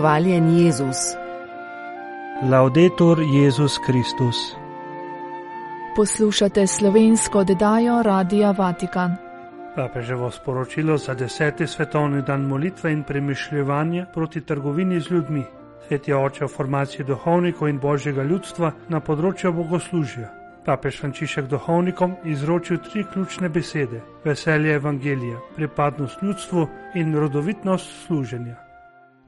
Hvaljen Jezus. Laudetur Jezus Kristus. Poslušate slovensko oddajo Radia Vatikan. Papeževo sporočilo za deseti svetovni dan molitve in premišljevanja proti trgovini z ljudmi. Svet je oče v formaciji duhovnikov in božjega ljudstva na področju bogoslužja. Papež Frančišek duhovnikom izročil tri ključne besede: veselje evangelija, pripadnost ljudstvu in rodovitnost služenja.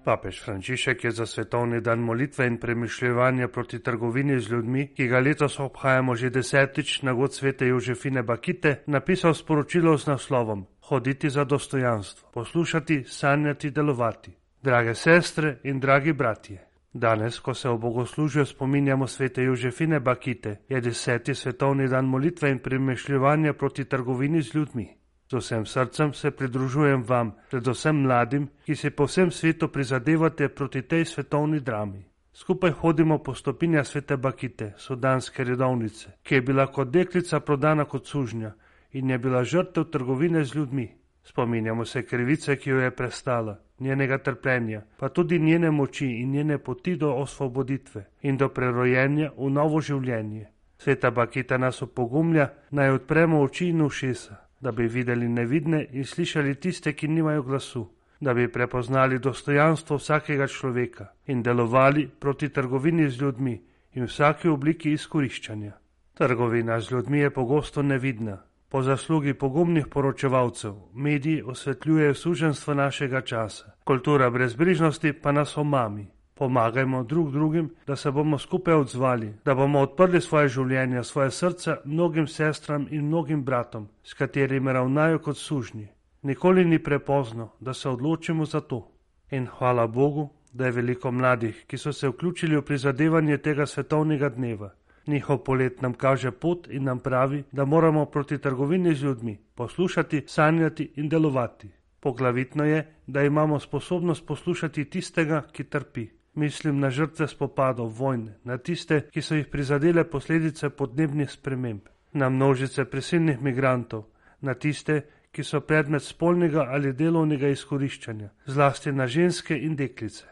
Papež Frančišek je za svetovni dan molitve in premišljevanja proti trgovini z ljudmi, ki ga letos obhajamo že desetič na god svete Jožefine Bakite, napisal sporočilo z naslovom: Hoditi za dostojanstvo, poslušati, sanjati, delovati. Drage sestre in dragi bratje. Danes, ko se v bogoslužju spominjamo svete Jožefine Bakite, je deseti svetovni dan molitve in premišljevanja proti trgovini z ljudmi. Z vsem srcem se pridružujem vam, predvsem mladim, ki se po vsem svetu prizadevate proti tej svetovni drami. Skupaj hodimo po stopinja svete Bakite, sudanske redovnice, ki je bila kot deklica prodana kot sužnja in je bila žrtev trgovine z ljudmi. Spominjamo se krivice, ki jo je prestala, njenega trpljenja, pa tudi njene moči in njene poti do osvoboditve in do prerojenja v novo življenje. Sveta Bakita nas opogumlja, naj odpremo oči in ušesa, da bi videli nevidne in slišali tiste, ki nimajo glasu, da bi prepoznali dostojanstvo vsakega človeka in delovali proti trgovini z ljudmi in vsaki obliki izkoriščanja. Trgovina z ljudmi je pogosto nevidna, Po zaslugi pogumnih poročevalcev mediji osvetljujejo suženstvo našega časa, kultura brezbrižnosti pa nas omami. Pomagajmo drug drugim, da se bomo skupaj odzvali, da bomo odprli svoje življenje, svoje srce mnogim sestram in mnogim bratom, s katerimi ravnajo kot sužnji. Nikoli ni prepozno, da se odločimo za to. In hvala Bogu, da je veliko mladih, ki so se vključili v prizadevanje tega svetovnega dneva. Njihov polet nam kaže pot in nam pravi, da moramo proti trgovini z ljudmi poslušati, sanjati in delovati. Poglavitno je, da imamo sposobnost poslušati tistega, ki trpi. Mislim na žrtve spopadov, vojne, na tiste, ki so jih prizadele posledice podnebnih sprememb, na množice prisilnih migrantov, na tiste, ki so predmet spolnega ali delovnega izkoriščanja, zlasti na ženske in deklice.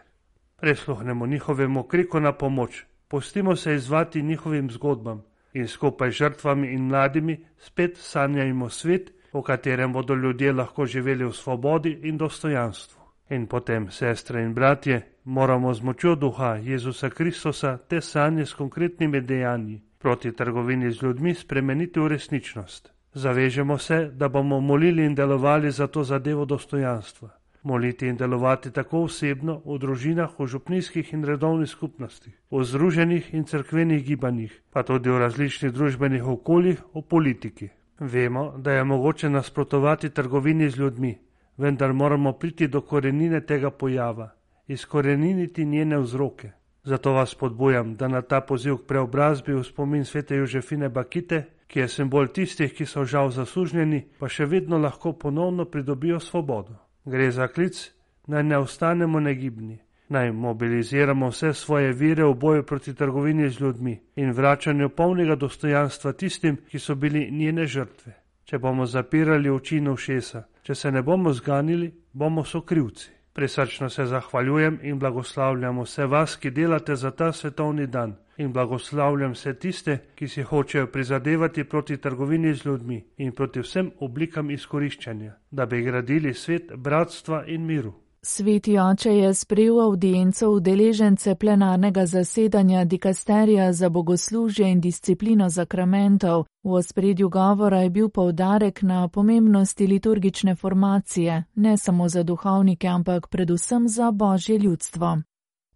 Presluhnemo njihovemu kriku na pomoč, Pustimo se izvati njihovim zgodbam in skupaj z žrtvami in mladimi spet sanjajmo svet, v katerem bodo ljudje lahko živeli v svobodi in dostojanstvu. In potem, sestre in bratje, moramo z močjo duha Jezusa Kristusa te sanje s konkretnimi dejanji proti trgovini z ljudmi spremeniti v resničnost. Zavežemo se, da bomo molili in delovali za to zadevo dostojanstva moliti in delovati tako osebno v družinah, v župnijskih in redovnih skupnostih, v združenih in crkvenih gibanjih, pa tudi v različnih družbenih okoljih, v politiki. Vemo, da je mogoče nasprotovati trgovini z ljudmi, vendar moramo priti do korenine tega pojava, izkoreniniti njene vzroke. Zato vas podbujam, da na ta poziv k preobrazbi v spomin svete Jožefine Bakite, ki je simbol tistih, ki so žal zaslužnjeni, pa še vedno lahko ponovno pridobijo svobodo. Gre za klic, naj ne ostanemo negibni, naj mobiliziramo vse svoje vire v boju proti trgovini z ljudmi in vračanju polnega dostojanstva tistim, ki so bili njene žrtve. Če bomo zapirali oči in ušesa, če se ne bomo zganili, bomo sokrivci. Presrčno se zahvaljujem in blagoslavljam vse vas, ki delate za ta svetovni dan, in blagoslavljam vse tiste, ki si hočejo prizadevati proti trgovini z ljudmi in proti vsem oblikam izkoriščanja, da bi gradili svet bratstva in miru. Sveti oče je sprejel audienco udeležence plenarnega zasedanja dikasterija za bogoslužje in disciplino zakramentov. V ospredju govora je bil povdarek na pomembnosti liturgične formacije, ne samo za duhovnike, ampak predvsem za božje ljudstvo.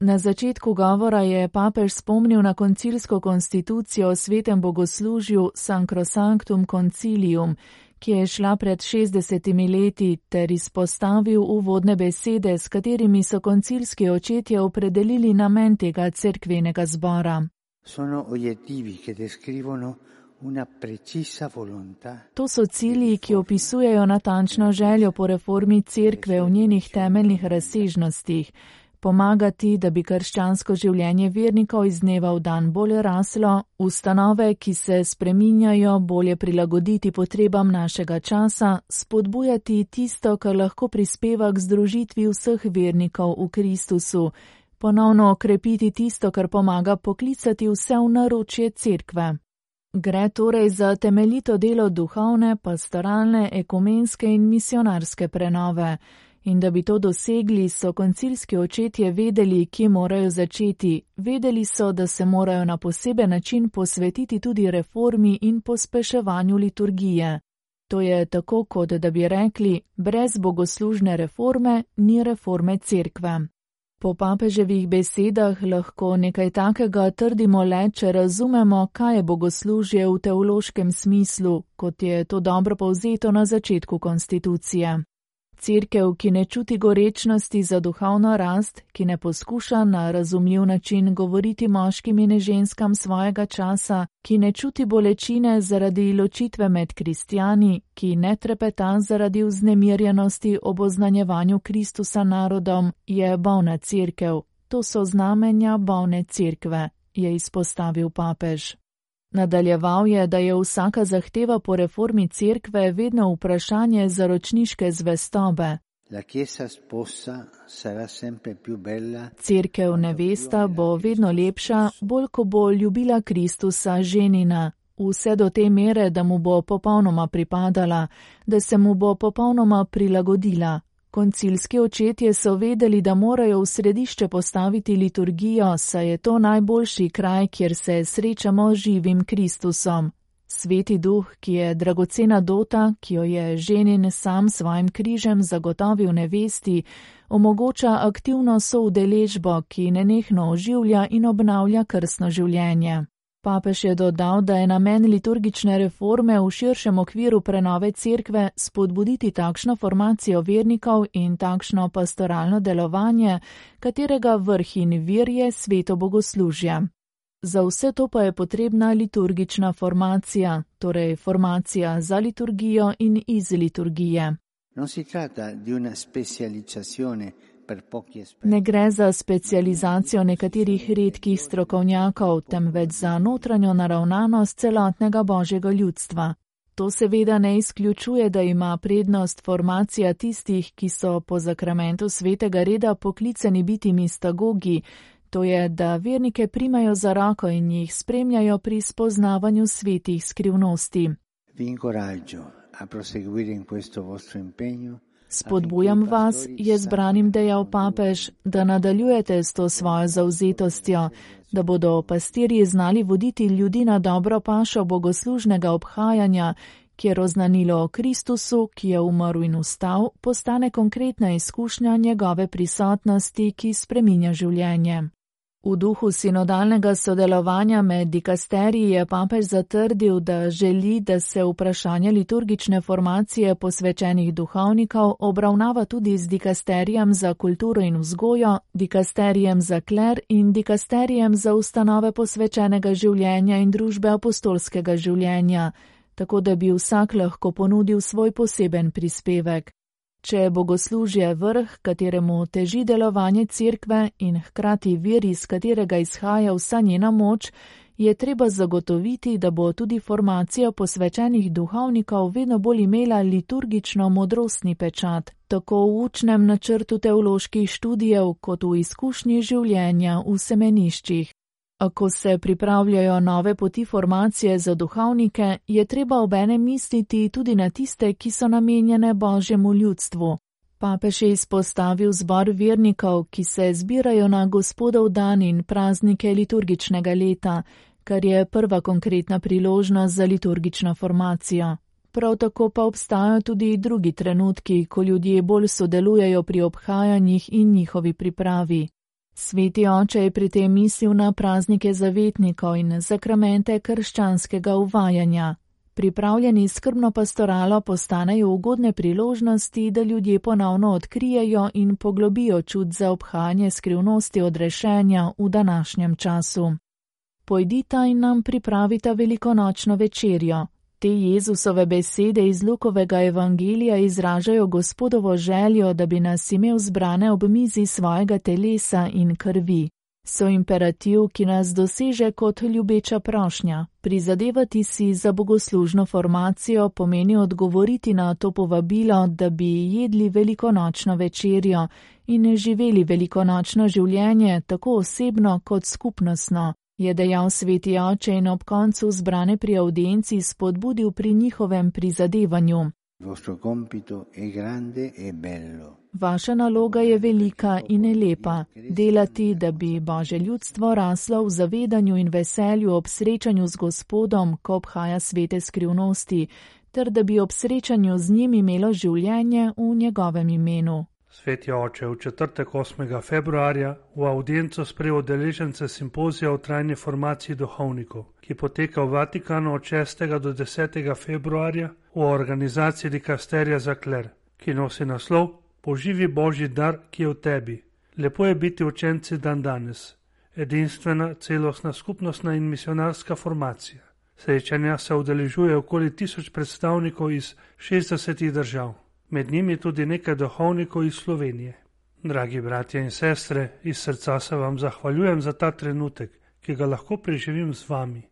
Na začetku govora je papež spomnil na koncilsko konstitucijo o svetem bogoslužju Sancrosanctum Concilium, ki je šla pred 60 leti ter izpostavil uvodne besede, s katerimi so koncilski očetje opredelili namen tega cerkvenega zbora. To so cilji, ki opisujejo natančno željo po reformi cerkve v njenih temeljnih razsežnostih pomagati, da bi krščansko življenje vernikov iz dneva v dan bolje raslo, ustanove, ki se spreminjajo, bolje prilagoditi potrebam našega časa, spodbujati tisto, kar lahko prispeva k združitvi vseh vernikov v Kristusu, ponovno okrepiti tisto, kar pomaga poklicati vse v naročje cerkve. Gre torej za temeljito delo duhovne, pastoralne, ekumenske in misionarske prenove. In da bi to dosegli, so koncilski očetje vedeli, kje morajo začeti. Vedeli so, da se morajo na poseben način posvetiti tudi reformi in pospeševanju liturgije. To je tako, kot da bi rekli, brez bogoslužne reforme ni reforme cerkve. Po papeževih besedah lahko nekaj takega trdimo le, če razumemo, kaj je bogoslužje v teološkem smislu, kot je to dobro povzeto na začetku konstitucije. Cirkev, ki ne čuti gorečnosti za duhovno rast, ki ne poskuša na razumljiv način govoriti moškim in ženskam svojega časa, ki ne čuti bolečine zaradi ločitve med kristijani, ki ne trepeta zaradi vznemirjenosti ob oznanjevanju Kristusa narodom, je bolna cirkev. To so znamenja bolne cirkve, je izpostavil papež. Nadaljeval je, da je vsaka zahteva po reformi cerkve vedno vprašanje zaročniške zvestobe. Cerkev nevesta bo vedno lepša, bolj ko bo ljubila Kristusa ženina, vse do te mere, da mu bo popolnoma pripadala, da se mu bo popolnoma prilagodila, Koncilski očetje so vedeli, da morajo v središče postaviti liturgijo, saj je to najboljši kraj, kjer se srečamo z živim Kristusom. Sveti duh, ki je dragocena dota, ki jo je ženin sam svojim križem zagotovil nevesti, omogoča aktivno soudeležbo, ki nenehno oživlja in obnavlja krstno življenje. Papež je dodal, da je namen liturgične reforme v širšem okviru prenove cerkve spodbuditi takšno formacijo vernikov in takšno pastoralno delovanje, katerega vrh in vir je sveto bogoslužje. Za vse to pa je potrebna liturgična formacija, torej formacija za liturgijo in iz liturgije. Non si tratta di una specializzazione Ne gre za specializacijo nekaterih redkih strokovnjakov, temveč za notranjo naravnanost celotnega božjega ljudstva. To seveda ne izključuje, da ima prednost formacija tistih, ki so po zakramentu svetega reda poklicani biti mistagogi, to je, da vernike primajo za roko in jih spremljajo pri spoznavanju svetih skrivnosti. Vi incoraggio a proseguire in questo vostro impegno. Spodbujam vas, je zbranim dejal papež, da nadaljujete s to svojo zauzetostjo, da bodo pastirji znali voditi ljudi na dobro pašo bogoslužnega obhajanja, kjer oznanilo o Kristusu, ki je umrl in ustal, postane konkretna izkušnja njegove prisotnosti, ki spreminja življenje. V duhu sinodalnega sodelovanja med dikasteriji je papež zatrdil, da želi, da se vprašanje liturgične formacije posvečenih duhovnikov obravnava tudi z dikasterijem za kulturo in vzgojo, dikasterijem za kler in dikasterijem za ustanove posvečenega življenja in družbe apostolskega življenja, tako da bi vsak lahko ponudil svoj poseben prispevek. Če je bogoslužje vrh, kateremu teži delovanje cerkve in hkrati vir, iz katerega izhaja vsa njena moč, je treba zagotoviti, da bo tudi formacija posvečenih duhovnikov vedno bolj imela liturgično modrostni pečat, tako v učnem načrtu teoloških študijev kot v izkušnji življenja v semeniščih. Ko se pripravljajo nove poti formacije za duhovnike, je treba obene misliti tudi na tiste, ki so namenjene božjemu ljudstvu. Papež je izpostavil zbor vernikov, ki se zbirajo na gospodov dan in praznike liturgičnega leta, kar je prva konkretna priložnost za liturgično formacijo. Prav tako pa obstajajo tudi drugi trenutki, ko ljudje bolj sodelujejo pri obhajanjih in njihovi pripravi. Sveti oče je pri tem mislil na praznike zavetnikov in zakramente krščanskega uvajanja. Pripravljeni skrbno pastoralo postanejo ugodne priložnosti, da ljudje ponovno odkrijejo in poglobijo čut za obhajanje skrivnosti odrešenja v današnjem času. Pojdita in nam pripravita velikonočno večerjo. Te Jezusove besede iz Lukovega evangelija izražajo gospodovo željo, da bi nas imel zbrane ob mizi svojega telesa in krvi. So imperativ, ki nas doseže kot ljubeča prošnja. Prizadevati si za bogoslužno formacijo pomeni odgovoriti na to povabilo, da bi jedli velikonočno večerjo in živeli velikonočno življenje tako osebno kot skupnostno je dejal sveti oče in ob koncu zbrane pri audienci spodbudil pri njihovem prizadevanju. E Vaša naloga je velika in lepa, delati, da bi Bože ljudstvo raslo v zavedanju in veselju ob srečanju z Gospodom, ko obhaja svete skrivnosti, ter da bi ob srečanju z njim imelo življenje v njegovem imenu. Sveti oče v četrtek 8. februarja v audienco sprejel deležence simpozija o trajni formaciji duhovnikov, ki poteka v Vatikanu od 6. do 10. februarja v organizaciji Dikasterija za kler, ki nosi naslov Poživi Božji dar, ki je v tebi. Lepo je biti učenci dan danes. Edinstvena, celostna skupnostna in misionarska formacija. Srečanja se udeležuje okoli tisoč predstavnikov iz 60 držav med njimi tudi nekaj duhovnikov iz Slovenije. Dragi bratje in sestre, iz srca se vam zahvaljujem za ta trenutek, ki ga lahko preživim z vami.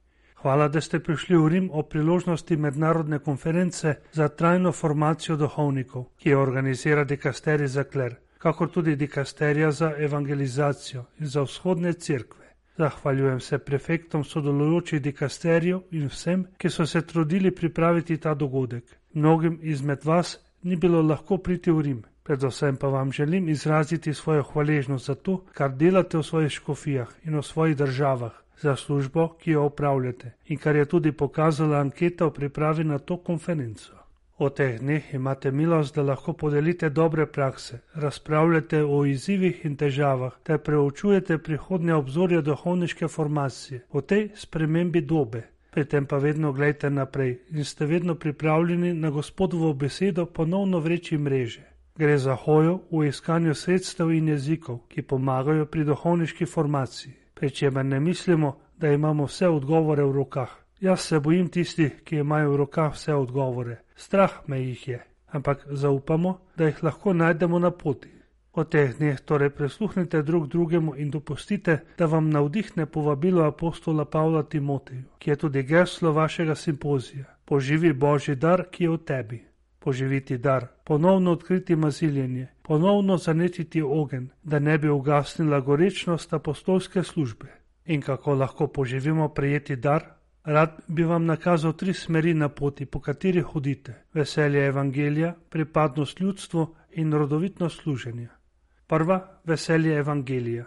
Hvala, da ste prišli v Rim o priložnosti mednarodne konference za trajno formacijo duhovnikov, ki jo organizira Dikasteri za kler, kakor tudi Dikasterija za evangelizacijo in za vzhodne cerkve. Zahvaljujem se prefektom sodelujočih dikasterijev in vsem, ki so se trudili pripraviti ta dogodek. Mnogim izmed vas ni bilo lahko priti v Rim. Predvsem pa vam želim izraziti svojo hvaležnost za to, kar delate v svojih škofijah in v svojih državah, za službo, ki jo upravljate in kar je tudi pokazala anketa v pripravi na to konferenco. O teh dneh imate milost, da lahko podelite dobre prakse, razpravljate o izzivih in težavah ter preučujete prihodnje obzorje duhovniške formacije, o tej spremembi dobe, pri tem pa vedno gledajte naprej in ste vedno pripravljeni na gospodovo besedo ponovno vreči mreže. Gre za hojo v iskanju sredstev in jezikov, ki pomagajo pri duhovniški formaciji, pri čemer ne mislimo, da imamo vse odgovore v rokah. Jaz se bojim tistih, ki imajo v rokah vse odgovore. Strah me jih je, ampak zaupamo, da jih lahko najdemo na poti. O teh dneh torej prisluhnite drug drugemu in dopustite, da vam navdihne povabilo apostola Pavla Timoteju, ki je tudi geslo vašega simpozija. Poživi Božji dar, ki je v tebi. Poživiti dar, ponovno odkriti maziljenje, ponovno zanetiti ogen, da ne bi ugasnila gorečnost apostolske službe. In kako lahko poživimo prijeti dar? Rad bi vam nakazal tri smeri na poti, po kateri hodite: veselje evangelija, pripadnost ljudstvu in rodovitno služenje. Prva veselje evangelija.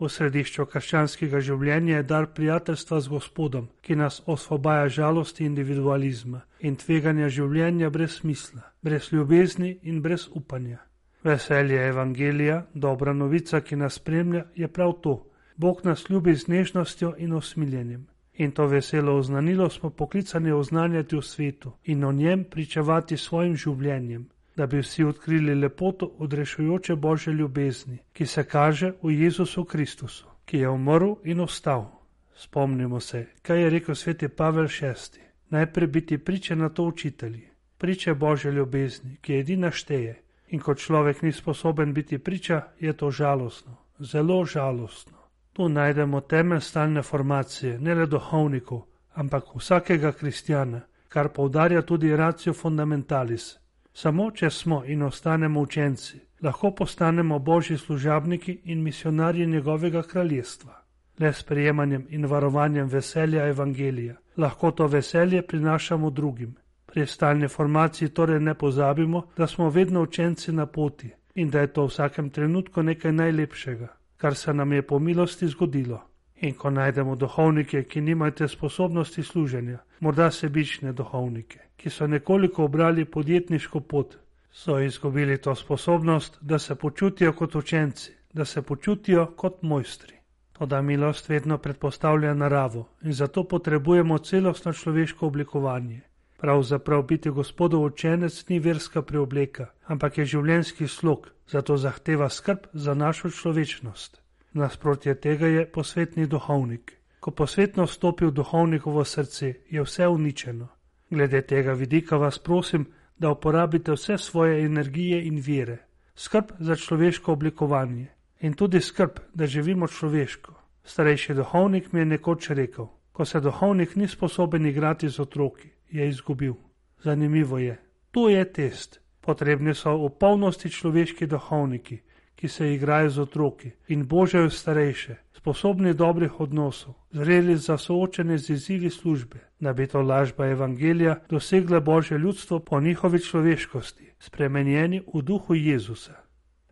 V središču krščanskega življenja je dar prijateljstva z Gospodom, ki nas osvobaja žalosti individualizma in tveganja življenja brez smisla, brez ljubezni in brez upanja. Veselje evangelija, dobra novica, ki nas spremlja, je prav to. Bog nas ljubi z nežnostjo in osmiljenjem. In to veselo oznanilo smo poklicani oznanjati v svetu in o njem pričevati svojim življenjem, da bi vsi odkrili lepoto odrešujoče Božje ljubezni, ki se kaže v Jezusu Kristusu, ki je umrl in ostal. Spomnimo se, kaj je rekel sveti Pavel VI. Najprej biti priče na to učitelji, priče Božje ljubezni, ki edina šteje. In ko človek ni sposoben biti priča, je to žalostno, zelo žalostno. Tu najdemo temelj stalne formacije, ne le duhovnikov, ampak vsakega kristjana, kar poudarja tudi racijo fundamentalis, Samo če smo in ostanemo učenci, lahko postanemo božji služabniki in misionarji njegovega kraljestva. Le s prijemanjem in varovanjem veselja evangelija lahko to veselje prinašamo drugim. Pri stalni formaciji torej ne pozabimo, da smo vedno učenci na poti in da je to v vsakem trenutku nekaj najlepšega, kar se nam je po milosti zgodilo. In ko najdemo duhovnike, ki nimajo sposobnosti služenja, morda sebične duhovnike, ki so nekoliko obrali podjetniško pot, so izgubili to sposobnost, da se počutijo kot učenci, da se počutijo kot mojstri. Toda milost vedno predpostavlja naravo in zato potrebujemo celostno človeško oblikovanje. Pravzaprav biti gospodov učenec ni verska preobleka, ampak je življenjski slog, zato zahteva skrb za našo človečnost. Nasprotje tega je posvetni duhovnik. Ko posvetno stopi v duhovnikovo srce, je vse uničeno. Glede tega vidika vas prosim, da uporabite vse svoje energije in vire, skrb za človeško oblikovanje in tudi skrb, da živimo človeško. Starejši duhovnik mi je nekoč rekel: Ko se duhovnik ni sposoben igrati z otroki, je izgubil. Zanimivo je, to je test. Potrebni so v polnosti človeški duhovniki, ki se igrajo z otroki in božajo starejše, sposobni dobrih odnosov, zreli za soočene z izzivi službe, da bi to lažba evangelija dosegla božje ljudstvo po njihovi človeškosti, spremenjeni v duhu Jezusa.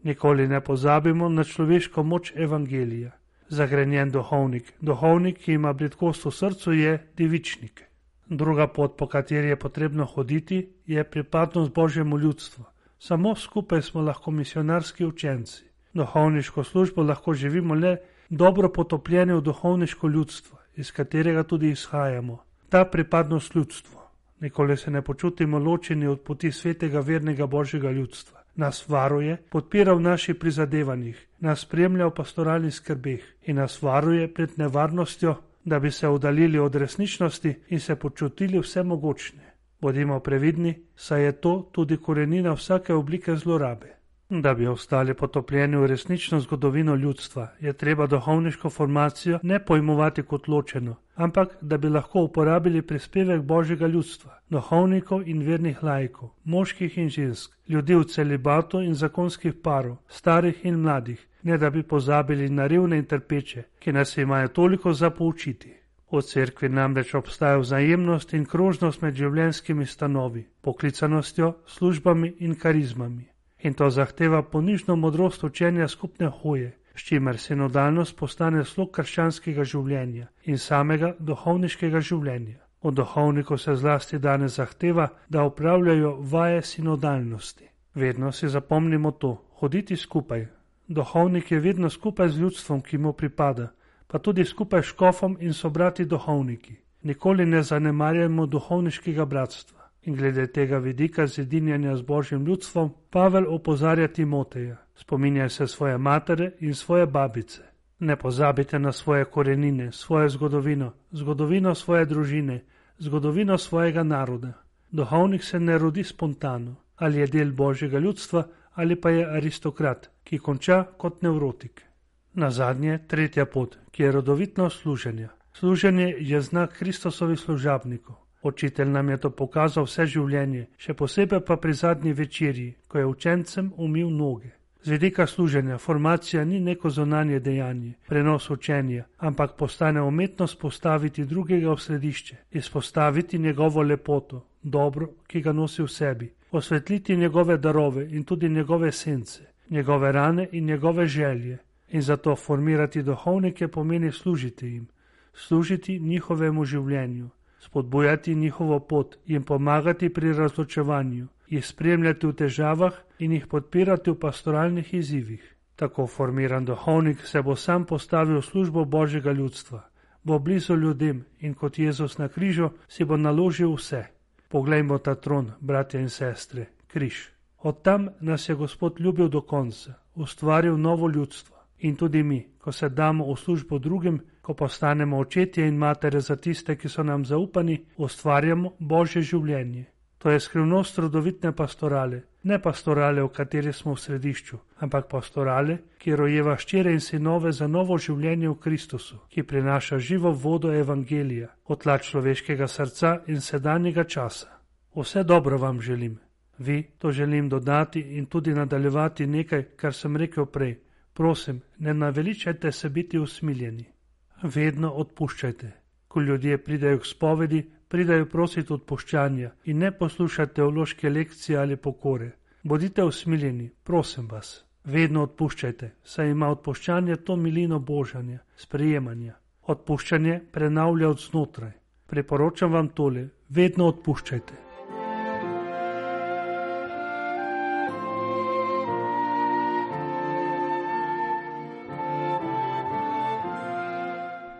Nikoli ne pozabimo na človeško moč evangelija. Zagrenjen duhovnik, duhovnik, ki ima britkost v srcu, je devičnik. Druga pot, po kateri je potrebno hoditi, je pripadnost božjemu ljudstvu. Samo skupaj smo lahko misionarski učenci. Duhovniško službo lahko živimo le dobro potopljeni v duhovniško ljudstvo, iz katerega tudi izhajamo. Ta pripadnost ljudstvu. Nikoli se ne počutimo ločeni od poti svetega vernega božjega ljudstva. Nas varuje, podpira v naših prizadevanjih, nas spremlja v pastoralnih skrbeh in nas varuje pred nevarnostjo, da bi se oddaljili od resničnosti in se počutili vsemogočne. Bodimo previdni, saj je to tudi korenina vsake oblike zlorabe. Da bi ostali potopljeni v resnično zgodovino ljudstva, je treba duhovniško formacijo ne pojmovati kot ločeno, ampak da bi lahko uporabili prispevek božjega ljudstva, duhovnikov in vernih lajkov, moških in žensk, ljudi v celibatu in zakonskih parov, starih in mladih, ne da bi pozabili na revne in trpeče, ki nas imajo toliko za poučiti. V cerkvi namreč obstaja vzajemnost in krožnost med življenjskimi stanovi, poklicanostjo, službami in karizmami. In to zahteva ponižno modrost učenja skupne hoje, s čimer sinodalnost postane slog krščanskega življenja in samega duhovniškega življenja. Od duhovnikov se zlasti danes zahteva, da upravljajo vaje sinodalnosti. Vedno si zapomnimo to: hoditi skupaj. Duhovnik je vedno skupaj z ljudstvom, ki mu pripada pa tudi skupaj s škofom in sobrati duhovniki. Nikoli ne zanemarjajmo duhovniškega bratstva. In glede tega vidika zedinjanja z božjim ljudstvom, Pavel opozarja Timoteja: spominjaj se svoje matere in svoje babice. Ne pozabite na svoje korenine, svojo zgodovino, zgodovino svoje družine, zgodovino svojega naroda. Duhovnik se ne rodi spontano, ali je del božjega ljudstva, ali pa je aristokrat, ki konča kot nevrotik. Na zadnje, tretja pot, ki je rodovitno služenje. Služenje je znak Kristosovih služabnikov. Učitelj nam je to pokazal vse življenje, še posebej pa pri zadnji večerji, ko je učencem umil noge. Z vidika služenja formacija ni neko zonanje dejanje, prenos učenja, ampak postane umetnost postaviti drugega v središče, izpostaviti njegovo lepoto, dobro, ki ga nosi v sebi, osvetliti njegove darove in tudi njegove sence, njegove rane in njegove želje, in zato formirati duhovnike pomeni služiti jim, služiti njihovemu življenju, spodbujati njihovo pot, jim pomagati pri razločevanju, jih spremljati v težavah in jih podpirati v pastoralnih izzivih. Tako formiran duhovnik se bo sam postavil v službo božjega ljudstva, bo blizu ljudem in kot Jezus na križu si bo naložil vse. Poglejmo ta tron, bratje in sestre, križ. Od tam nas je Gospod ljubil do konca, ustvaril novo ljudstvo in tudi mi, ko se damo v službo drugim, ko postanemo očetje in matere za tiste, ki so nam zaupani, ustvarjamo božje življenje. To je skrivnost rodovitne pastorale, ne pastorale, v kateri smo v središču, ampak pastorale, ki rojeva ščere in sinove za novo življenje v Kristusu, ki prinaša živo vodo evangelija, otla človeškega srca in sedanjega časa. Vse dobro vam želim. Vi to želim dodati in tudi nadaljevati nekaj, kar sem rekel prej. Prosim, ne naveličajte se biti usmiljeni. Vedno odpuščajte. Ko ljudje pridajo k spovedi, pridajo prositi odpuščanja in ne poslušajte teološke lekcije ali pokore. Bodite usmiljeni, prosim vas. Vedno odpuščajte, saj ima odpuščanje to milino božanja, sprejemanja. Odpuščanje prenavlja od znotraj. Priporočam vam tole: vedno odpuščajte.